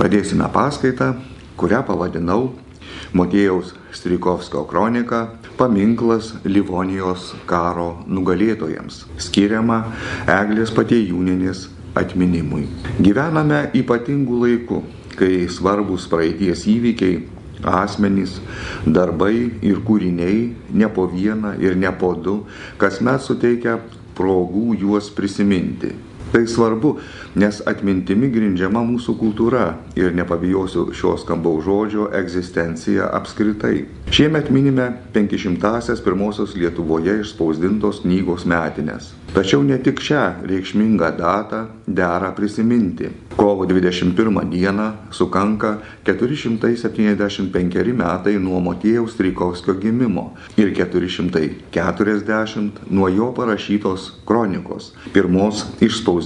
Pradėsime paskaitą, kurią pavadinau Motiejaus Strykovskio kronika Paminklas Livonijos karo nugalėtojams, skiriama Eglės Patėjūninės atminimui. Gyvename ypatingų laikų, kai svarbus praeities įvykiai asmenys, darbai ir kūriniai ne po vieną ir ne po du, kasmet suteikia progų juos prisiminti. Tai svarbu, nes atmintimi grindžiama mūsų kultūra ir nepabijosiu šios skambaus žodžio egzistencija apskritai. Šiemet minime 500-asias pirmosios Lietuvoje išspausdintos knygos metinės. Tačiau ne tik šią reikšmingą datą dera prisiminti. Kovo 21 dieną sukanka 475 metai nuo Motiejaus Strykovskio gimimo ir 440 nuo jo parašytos kronikos, pirmos išspausdintos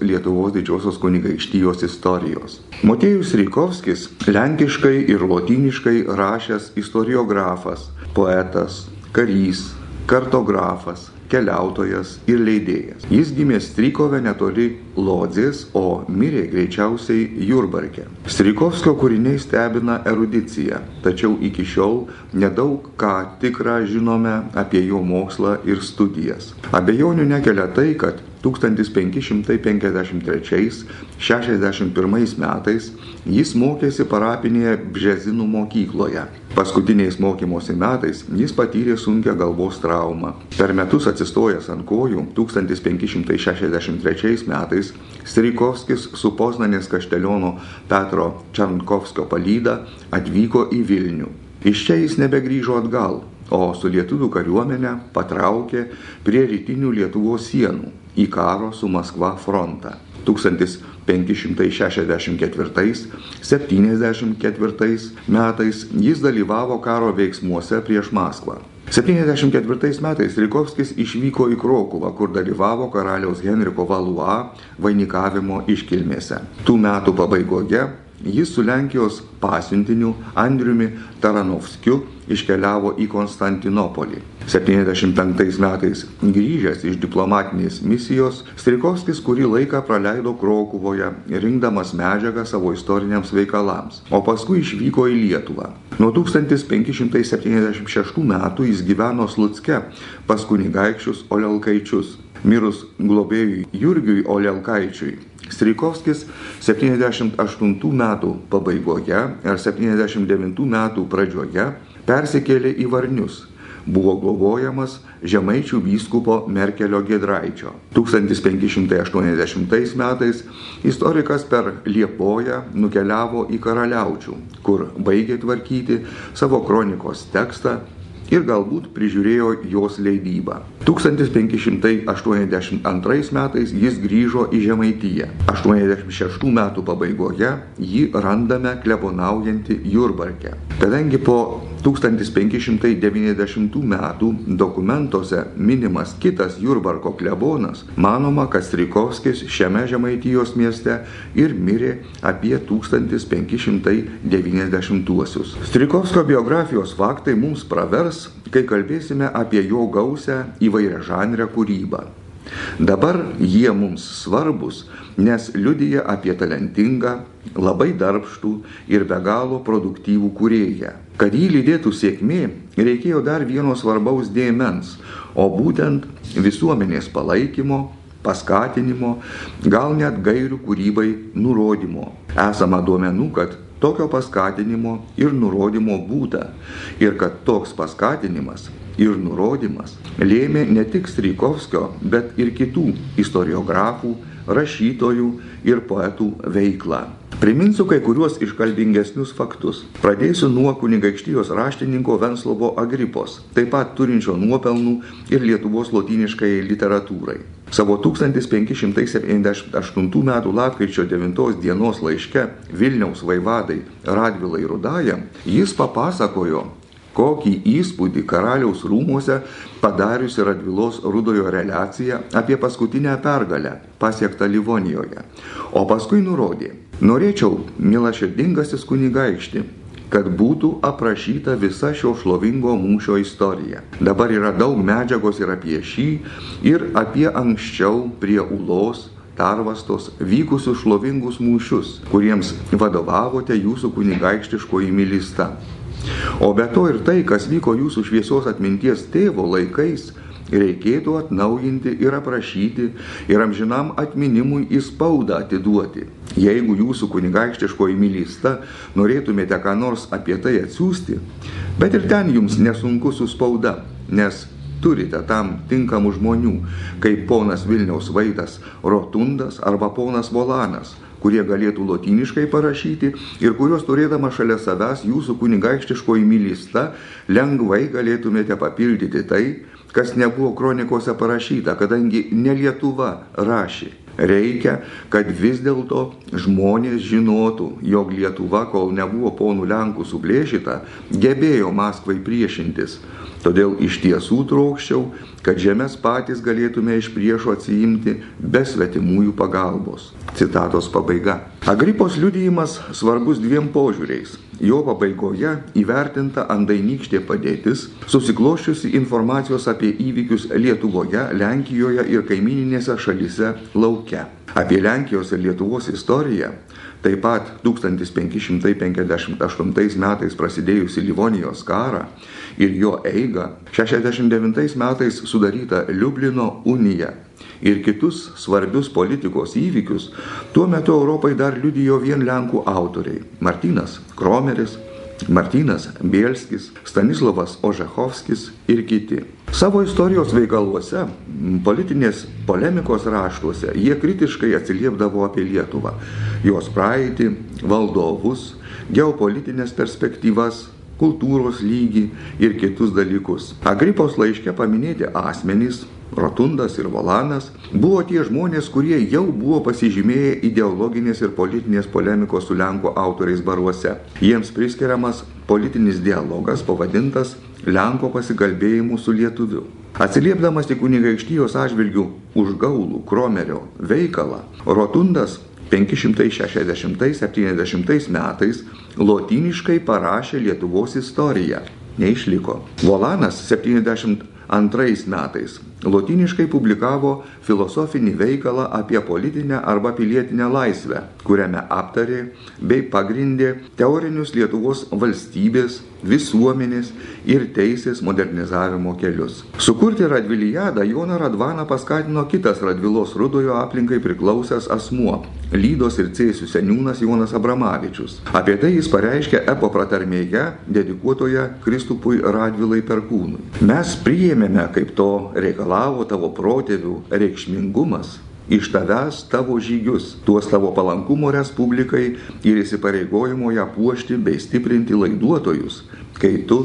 Lietuvos didžiosios kunigaikštijos istorijos. Motiejus Strykovskis lenkiškai ir lotyniškai rašęs istoriografas, poetas, karys, kartografas, keliautojas ir leidėjas. Jis gimė Strykove netoli Lodzės, o mirė greičiausiai Jurbarke. Strykovskio kūriniai stebina erudiciją, tačiau iki šiol nedaug ką tikrą žinome apie jo mokslą ir studijas. Abejonių nekelia tai, kad 1553-61 metais jis mokėsi parapinėje Bžezinų mokykloje. Paskutiniais mokymosi metais jis patyrė sunkę galvos traumą. Per metus atsistojęs ant kojų 1563 metais Strykovskis su Poznanės kašteliono Petro Čarnkovskio palyda atvyko į Vilnių. Iš čia jis nebegrįžo atgal, o su lietuvių kariuomenė patraukė prie rytinių Lietuvos sienų į karo su Maskva frontą. 1564-74 metais jis dalyvavo karo veiksmuose prieš Maskvą. 74 metais Rikovskis išvyko į Krokuvą, kur dalyvavo karaliaus Henriko Valua vainikavimo iškilmėse. Tų metų pabaigoje jis su Lenkijos pasiuntiniu Andriumi Taranovskiu iškeliavo į Konstantinopolį. 75 metais grįžęs iš diplomatinės misijos, Strikovskis kurį laiką praleido Krokuvoje, rinkdamas medžiagą savo istoriniams veikalams, o paskui išvyko į Lietuvą. Nuo 1576 metų jis gyveno Slutske pas kunigaikščius Olelkaičius. Mirus globėjui Jurgiui Olelkaičiui Strykovskis 78 metų pabaigoje ar 79 metų pradžioje persikėlė į Varnius. Buvo globojamas žemaičių vyskupo Merkelio Gedraičio. 1580 metais istorikas per Liepoją nukeliavo į Karaliaučių, kur baigė tvarkyti savo kronikos tekstą ir galbūt prižiūrėjo jos leidybą. 1582 metais jis grįžo į Žemaitiją. 86 metų pabaigoje jį randame klebonaujantį Jurbarke. Kadangi po 1590 metų dokumentuose minimas kitas Jurbarko klebonas, manoma, kad Strikovskis šiame Žemaitijos mieste ir mirė apie 1590-uosius. Strikovskio biografijos faktai mums pravers, kai kalbėsime apie jo gausę įvairią žanrę kūrybą. Dabar jie mums svarbus, nes liudyja apie talentingą, labai darbštų ir be galo produktyvų kūrėją. Kad jį lydėtų sėkmė, reikėjo dar vieno svarbaus dėmens, o būtent visuomenės palaikymo, paskatinimo, gal net gairių kūrybai nurodymo. Esama duomenų, kad tokio paskatinimo ir nurodymo būta ir kad toks paskatinimas ir nurodymas lėmė ne tik Strykovskio, bet ir kitų istoriografų, rašytojų ir poetų veiklą. Priminsiu kai kuriuos iškalbingesnius faktus. Pradėsiu nuo kunigaikštijos raštininko Venslovo Agripos, taip pat turinčio nuopelnų ir Lietuvos lotyniškai literatūrai. Savo 1578 m. lapkričio 9 dienos laiške Vilniaus vaivadai Radvilai Rudajam jis papasakojo, kokį įspūdį karaliaus rūmose padariusi Radvilos Rudojo relacija apie paskutinę pergalę pasiektą Livonijoje. O paskui nurodė, norėčiau, mila širdingasis kunigaikšti, kad būtų aprašyta visa šio šlovingo mūšio istorija. Dabar yra daug medžiagos ir apie šį, ir apie anksčiau prie Ulos Tarvastos vykusius šlovingus mūšius, kuriems vadovavote jūsų kunigaikštiškoji mylista. O be to ir tai, kas vyko jūsų šviesos atminties tėvo laikais, reikėtų atnaujinti ir aprašyti ir amžinam atminimui į spaudą atiduoti. Jeigu jūsų kunigaikštiškoji mylysta norėtumėte ką nors apie tai atsiųsti, bet ir ten jums nesunku su spauda, nes turite tam tinkamų žmonių, kaip ponas Vilniaus Vaitas Rotundas arba ponas Volanas, kurie galėtų lotyniškai parašyti ir kuriuos turėdama šalia savęs jūsų kunigaikštiškoji mylysta lengvai galėtumėte papildyti tai, kas nebuvo kronikose parašyta, kadangi ne Lietuva rašė. Reikia, kad vis dėlto žmonės žinotų, jog Lietuva, kol nebuvo ponų Lenkų suplėšyta, gebėjo Maskvai priešintis. Todėl iš tiesų trokščiau, kad žemės patys galėtume iš priešo atsiimti be svetimųjų pagalbos. Citatos pabaiga. Agripos liudijimas svarbus dviem požiūriais. Jo pabaigoje įvertinta andainykštė padėtis, susikloščiusi informacijos apie įvykius Lietuvoje, Lenkijoje ir kaimininėse šalise laukia. Apie Lenkijos ir Lietuvos istoriją Taip pat 1558 metais prasidėjusi Livonijos karą ir jo eigą, 69 metais sudaryta Liublino unija ir kitus svarbius politikos įvykius, tuo metu Europai dar liudijo vien Lenkų autoriai - Martinas Kromeris, Martinas Bielskis, Stanislavas Ožechovskis ir kiti. Savo istorijos veikaluose, politinės polemikos raštuose jie kritiškai atsiliepdavo apie Lietuvą, jos praeitį, valdovus, geopolitinės perspektyvas, kultūros lygį ir kitus dalykus. Agripos laiške paminėti asmenys, Rotundas ir Volanas buvo tie žmonės, kurie jau buvo pasižymėję ideologinės ir politinės polemikos su Lenkų autoriais baruose. Jiems priskiriamas politinis dialogas pavadintas Lenko pasikalbėjimu su lietuviu. Atsiliepdamas į kunigaikštijos atžvilgių už gaulų Kromerio veikalą, Rotundas 560-70 metais lotyniškai parašė Lietuvos istoriją. Neišliko. Volanas 70 Antrais metais lotyniškai publikavo filosofinį veikalą apie politinę arba pilietinę laisvę, kuriame aptarė bei pagrindė teorinius Lietuvos valstybės, visuomenės ir teisės modernizavimo kelius. Sukurti Radvilijadą Joną Radvaną paskatino kitas Radvilos rudojo aplinkai priklausęs asmuo - Lydos ir Cėsių seniūnas Jonas Abramavičius. Apie tai jis pareiškė Epo pratarmėje, dedikuotoje Kristupui Radvilai Perkūnui. Mes priėmėme, kaip to reikalavo tavo protėvių reikšmingumas iš tavęs tavo žygius, tuos tavo palankumo respublikai ir įsipareigojimo ją puošti bei stiprinti laiduotojus, kai tu,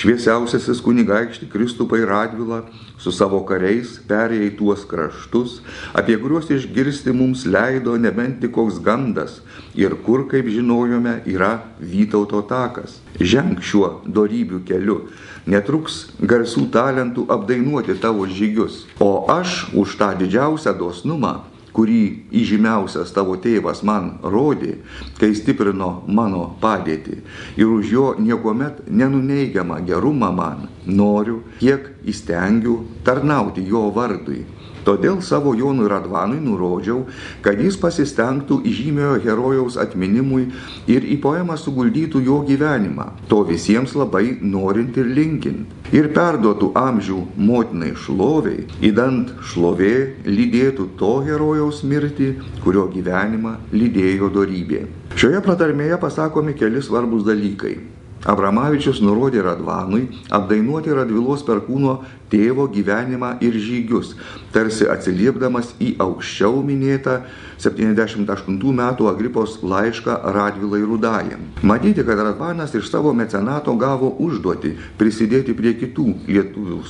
šviesiausiasis kunigaikšti Kristupai Radvila, su savo kariais perėjai tuos kraštus, apie kuriuos išgirsti mums leido nebent tik koks gandas ir kur, kaip žinojome, yra Vytauto takas. Ženk šiuo darybių keliu, netruks garsų talentų apdainuoti tavo žygius, o aš už tą didžiausią dosnumą kurį įžymiausias tavo tėvas man rodė, kai stiprino mano padėtį. Ir už jo niekuomet nenuneigiamą gerumą man, noriu, kiek įstengiu tarnauti jo vardui Todėl savo Jonui Radvanui nurodžiau, kad jis pasistengtų įžymiojo herojaus atminimui ir į poemą suguldytų jo gyvenimą, to visiems labai norint ir linkint. Ir perduotų amžių motinai šloviai, įdant šlovė lydėtų to herojaus mirtį, kurio gyvenimą lydėjo dorybė. Šioje pratarmėje pasakomi keli svarbus dalykai. Abramavičius nurodė Radvanui apdainuoti Radvilos perkūno tėvo gyvenimą ir žygius, tarsi atsiliepdamas į aukščiau minėtą 78 metų Agripos laišką Radvilai Rudajam. Matyti, kad Radvanas iš savo mecenato gavo užduoti prisidėti prie kitų lietuvių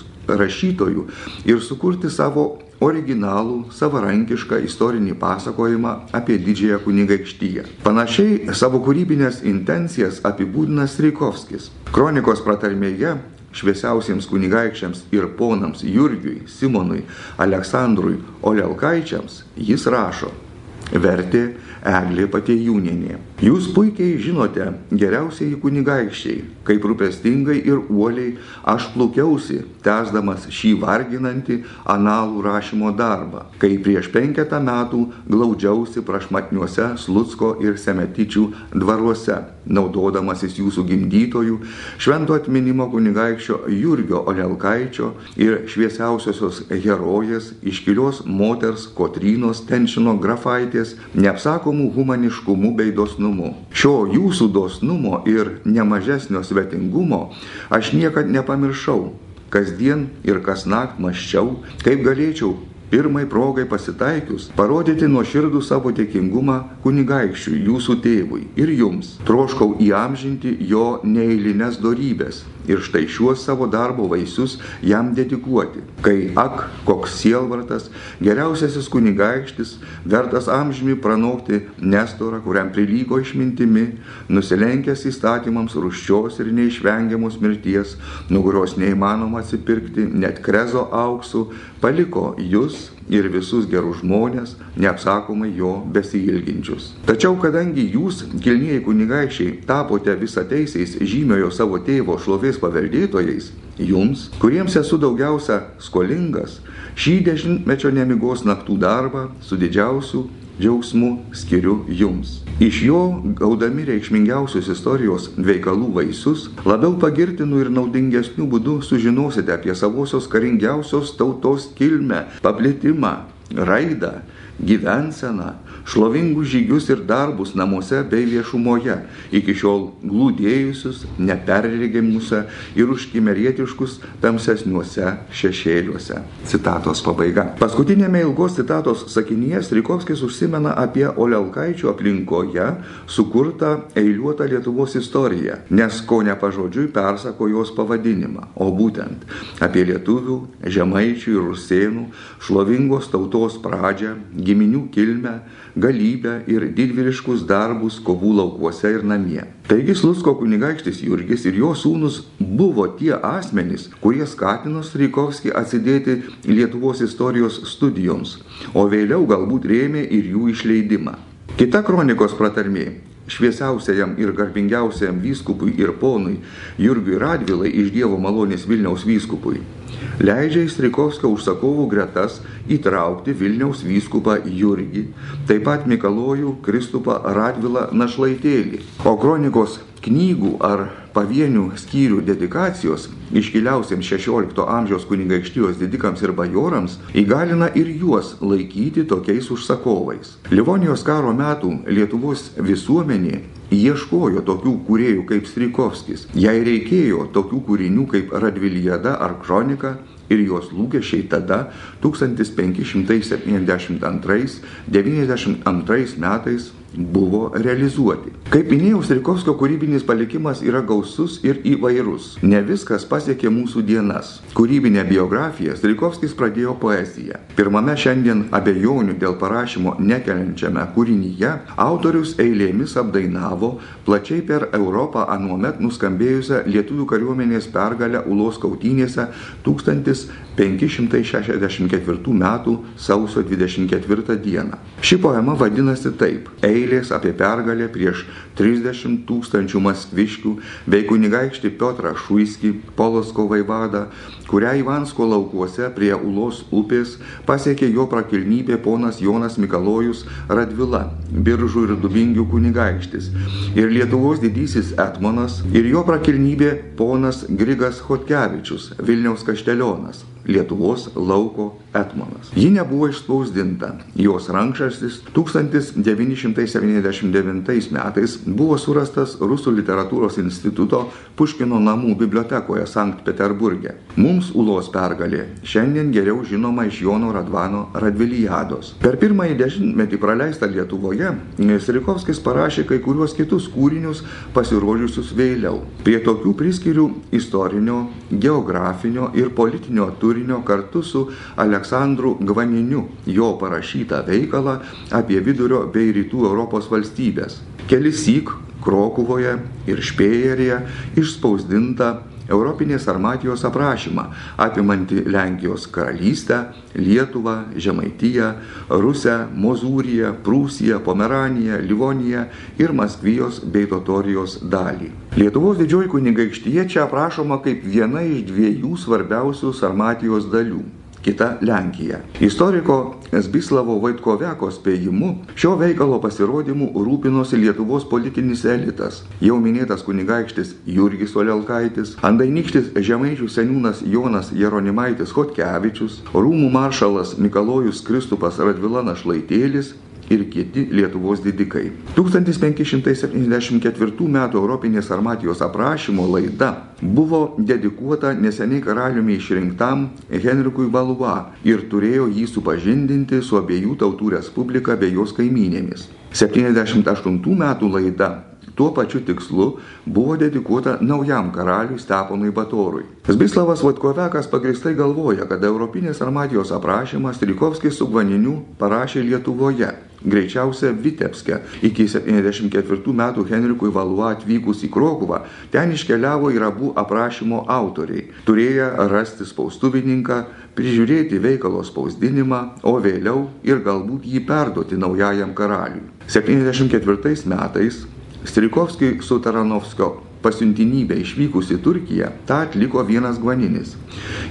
rašytojų ir sukurti savo originalų, savarankišką istorinį pasakojimą apie didžiąją kunigaikštyją. Panašiai savo kūrybinės intencijas apibūdina Streikovskis. Kronikos pratarmėje šviesiausiems kunigaikščiams ir ponams Jurgiui, Simonui, Aleksandrui Olelkaičiams jis rašo. Vertė Eglė Patėjūnienė. Jūs puikiai žinote, geriausiai kunigaikščiai, kaip rūpestingai ir uoliai aš plaukiausi, tęsdamas šį varginantį analų rašymo darbą, kai prieš penketą metų glaudžiausi prašmatniuose Slutsko ir Semetičių dvaruose, naudodamasis jūsų gimdytojų, švento atminimo kunigaikščio Jurgio Olelkaičio ir šviesiausiosios herojės, iškilios moters Kotrynos Tenšino grafaitės, neapsakomų humaniškumų bei dosnumu. Šio jūsų dosnumo ir nemažesnio svetingumo aš niekad nepamiršau. Kasdien ir kas nakt maščiau, kaip galėčiau pirmai progai pasitaikius parodyti nuoširdų savo dėkingumą kunigaikščiui, jūsų tėvui ir jums. Troškau įamžinti jo neįlinės darybės ir štai šiuos savo darbo vaisius jam dedikuoti. Kai ak, koks sielvartas, geriausiasis kunigaikštis, vertas amžimi pranokti Nestorą, kuriam prilygo išmintimi, nusilenkęs įstatymams ruščios ir neišvengiamos mirties, nuo kurios neįmanoma atsipirkti net krezo auksų, paliko jūs ir visus gerus žmonės, neapsakomai jo besiilginčius. Tačiau kadangi jūs, kilnieji kunigaikščiai, tapote visateisiais žymiojo savo tėvo šlovės paveldėtojais, jums, kuriems esu daugiausia skolingas, šį dešimtmečio nemigos naktų darbą su didžiausiu džiaugsmu skiriu jums. Iš jo, gaudami reikšmingiausius istorijos veikalų vaisius, labiau pagirtinų ir naudingesnių būdų sužinosite apie savosios karingiausios tautos kilmę, paplitimą, raidą, gyvenseną, šlovingus žygius ir darbus namuose bei viešumoje, iki šiol glūdėjusius, neperregimuose ir užkimerietiškus tamsesniuose šešėliuose. Citatos pabaiga. Paskutinėme ilgos citatos sakinyje Strikovskis užsimena apie Olelkaičio aplinkoje sukurtą eiliuotą Lietuvos istoriją, nes ko nepažodžiui persako jos pavadinimą, o būtent apie lietuvių, žemaičių ir rusėnų šlovingos tautos pradžią, giminių kilmę, galybę ir didvyriškus darbus kovų laukuose ir namie. Taigi Slusko kunigaikštis Jurgis ir jo sūnus buvo tie asmenys, kurie skatino Streikovskį atsidėti Lietuvos istorijos studijoms, o vėliau galbūt rėmė ir jų išleidimą. Kita kronikos pratarmė šviesiausiajam ir garbingiausiajam vyskupui ir ponui Jurgiui Radvilai iš Dievo malonės Vilniaus vyskupui leidžia į Strikovskio užsakovų gretas įtraukti Vilniaus vyskupą Jurgį, taip pat Mikalojų Kristupą Radvilą Našlaitėlį. O kronikos knygų ar pavienių skyrių dedikacijos iškiliausiems XVI amžiaus kunigaikštijos didikams ir bajorams įgalina ir juos laikyti tokiais užsakovais. Livonijos karo metų Lietuvos visuomenė ieškojo tokių kūrėjų kaip Strykovskis. Jei reikėjo tokių kūrinių kaip Radviljada ar Kronika, ir jos lūkesčiai tada 1572-92 metais buvo realizuoti. Kaip minėjau, Strikovskio kūrybinis palikimas yra gausus ir įvairus. Ne viskas pasiekė mūsų dienas. Kūrybinę biografiją Strikovskis pradėjo poeziją. Pirmame šiandien abejonių dėl parašymo nekeliančiame kūrinyje autorius eilėmis apdainavo plačiai per Europą anuomet nuskambėjusią lietuvių kariuomenės pergalę Ulos kautynėse 1564 m. sausio 24 d. Ši poema vadinasi taip - Eilės apie pergalę prieš 30 tūkstančių maskviškių bei kunigaikštį Piotrą Šuiskį, Polosko vaivadą, kurią Ivansko laukuose prie Ulos upės pasiekė jo prakilnybė ponas Jonas Mikalojus Radvila, Biržų ir Dubingių kunigaikštis, ir Lietuvos didysis Etmonas, ir jo prakilnybė ponas Grigas Hotkevičius, Vilniaus kaštelionas. Lietuvos lauko etmonas. Ji nebuvo išspausdinta. Jos rankšastis 1979 metais buvo surastas Rusų literatūros instituto Puškino namų bibliotekoje Sankt Peterburgė. Mums Ulos pergalė šiandien geriau žinoma iš Jono Radvano Radvilijados. Per pirmąjį dešimtmetį praleistą Lietuvoje Srikovskis parašė kai kuriuos kitus kūrinius pasirodžiusius vėliau. Prie tokių priskirių istorinio, geografinio ir politinio turinio kartu su Aleksandru Gvaniniu jo parašytą veikalą apie vidurio bei rytų Europos valstybės. Kelis syk Krokuvoje ir Špėjerėje išspausdinta Europinės armatijos aprašymą, apimantį Lenkijos karalystę, Lietuvą, Žemaitiją, Rusę, Mozūriją, Prūsiją, Pomeraniją, Livoniją ir Maskvijos bei Totorijos dalį. Lietuvos didžioji kunigaikštyje čia aprašoma kaip viena iš dviejų svarbiausių sarmatijos dalių kita Lenkija. Istoriko Zbislavo Vaitkoveko spėjimu šio veikalo pasirodymu rūpinosi Lietuvos politinis elitas. Jau minėtas kunigaikštis Jurgis Olelkaitis, andainykštis Žemaičių seniūnas Jonas Jeronimaitis Hotkevičius, rūmų maršalas Mikalojus Kristupas Radvila Našlaitėlis ir kiti Lietuvos didikai. 1574 m. Europinės armatijos aprašymo laida buvo dedikuota neseniai karaliumi išrinktam Henrikui Valua ir turėjo jį supažindinti su abiejų tautų respublika bei jos kaiminėmis. 78 metų laida Tuo pačiu tikslu buvo dedikuota naujam karaliui Steponui Batorui. Zbislavas Vatkovekas pagristai galvoja, kad Europinės armatijos aprašymą Strikovskis su Gvaniniu parašė Lietuvoje greičiausia Vitebske. Iki 74 metų Henrikui Valua atvykus į Krokuvą, ten iškeliavo ir abu aprašymo autoriai, turėję rasti spaustuvininką, prižiūrėti veikalo spausdinimą, o vėliau ir galbūt jį perduoti naujajam karaliui. 74 metais Strikovskiui su Taranovskio pasiuntinybė išvykus į Turkiją, tą atliko vienas Gvaninis.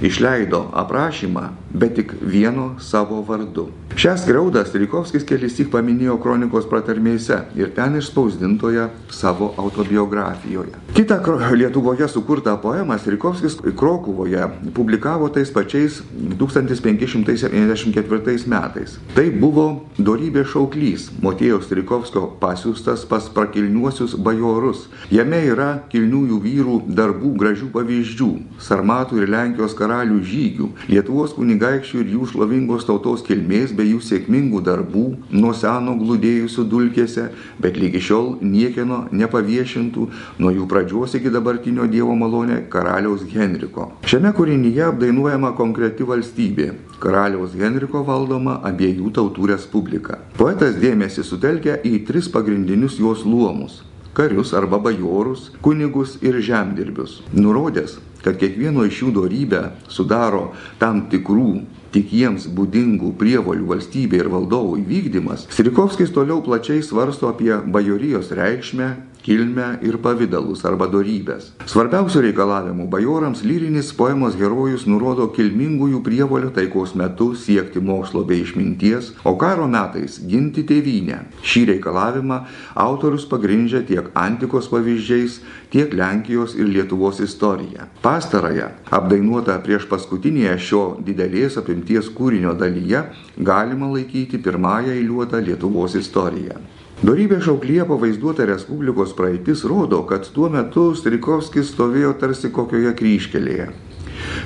Išleido aprašymą, bet tik vieno savo vardu. Šią skriaudą Strikovskis kelisik paminėjo kronikos pratarmėse ir ten išspausdintoje savo autobiografijoje. Kita Lietuvoje sukurtą poemą Strikovskis Krokuvoje publikavo tais pačiais 1574 metais. Tai buvo Dorybė šauklys, Motiejaus Strikovskio pasiūstas pas prakilniuosius bajorus. Jame yra kilniųjų vyrų darbų gražių pavyzdžių - Sarmatų ir Lenkijos karalių žygių, Lietuvos kunigaikščių ir jų šlovingos tautos kilmės bei jų sėkmingų darbų, nuo seno glūdėjusių dulkėse, bet lygi šiol niekieno nepaviešintų nuo jų pradžios iki dabartinio Dievo malonė karaliaus Henriko. Šiame kūrinyje apdainuojama konkreti valstybė - karaliaus Henriko valdoma abiejų tautų respublika. Poetas dėmesį sutelkia į tris pagrindinius jos luomus karius arba bajorus, kunigus ir žemdirbius, nurodęs, kad kiekvieno iš jų dorybę sudaro tam tikrų tik jiems būdingų prievolių valstybė ir valdovų įvykdymas, Strikovskis toliau plačiai svarsto apie bajorijos reikšmę, kilmę ir pavydalus arba dorybės. Svarbiausių reikalavimų bajorams lyrinis poemos herojus nurodo kilmingųjų prievolių taikos metu siekti mokslo bei išminties, o karo metais ginti tėvynę. Šį reikalavimą autorius pagrindžia tiek antikos pavyzdžiais, tiek Lenkijos ir Lietuvos istorija. Pastarąją, apdainuotą prieš paskutinėje šio didelės apimties kūrinio dalyje, galima laikyti pirmąją eiliuotą Lietuvos istoriją. Dorybė šauklyje pavaizduota Respublikos praeitis rodo, kad tuo metu Strikovskis stovėjo tarsi kokioje kryškelėje.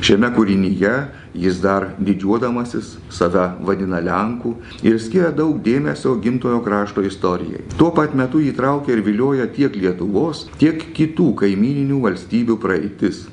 Šiame kūrinyje jis dar didžiuodamasis save vadina Lenkų ir skiria daug dėmesio gimtojo krašto istorijai. Tuo pat metu įtraukia ir vilioja tiek Lietuvos, tiek kitų kaimininių valstybių praeitis.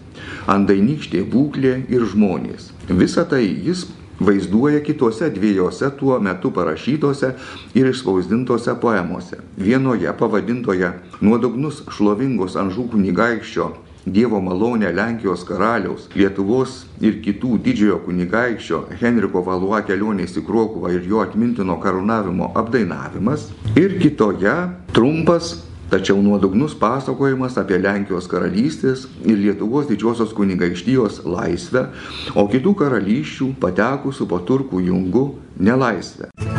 Andainykštė būklė ir žmonės. Visą tai jis vaizduoja kitose dviejose tuo metu parašytose ir išspausdintose poemose. Vienoje pavadintoje Nuodugnus šlovingos Anžų kunigaikščio Dievo malonė Lenkijos karaliaus, Lietuvos ir kitų didžiojo kunigaikščio Henriko Valua kelionės į Krokuvą ir jo atmintino karūnavimo apdainavimas. Ir kitoje trumpas Tačiau nuodugnus pasakojimas apie Lenkijos karalystės ir Lietuvos didžiosios kunigaikštijos laisvę, o kitų karalysčių patekusių po turkų jungų nelaisvę.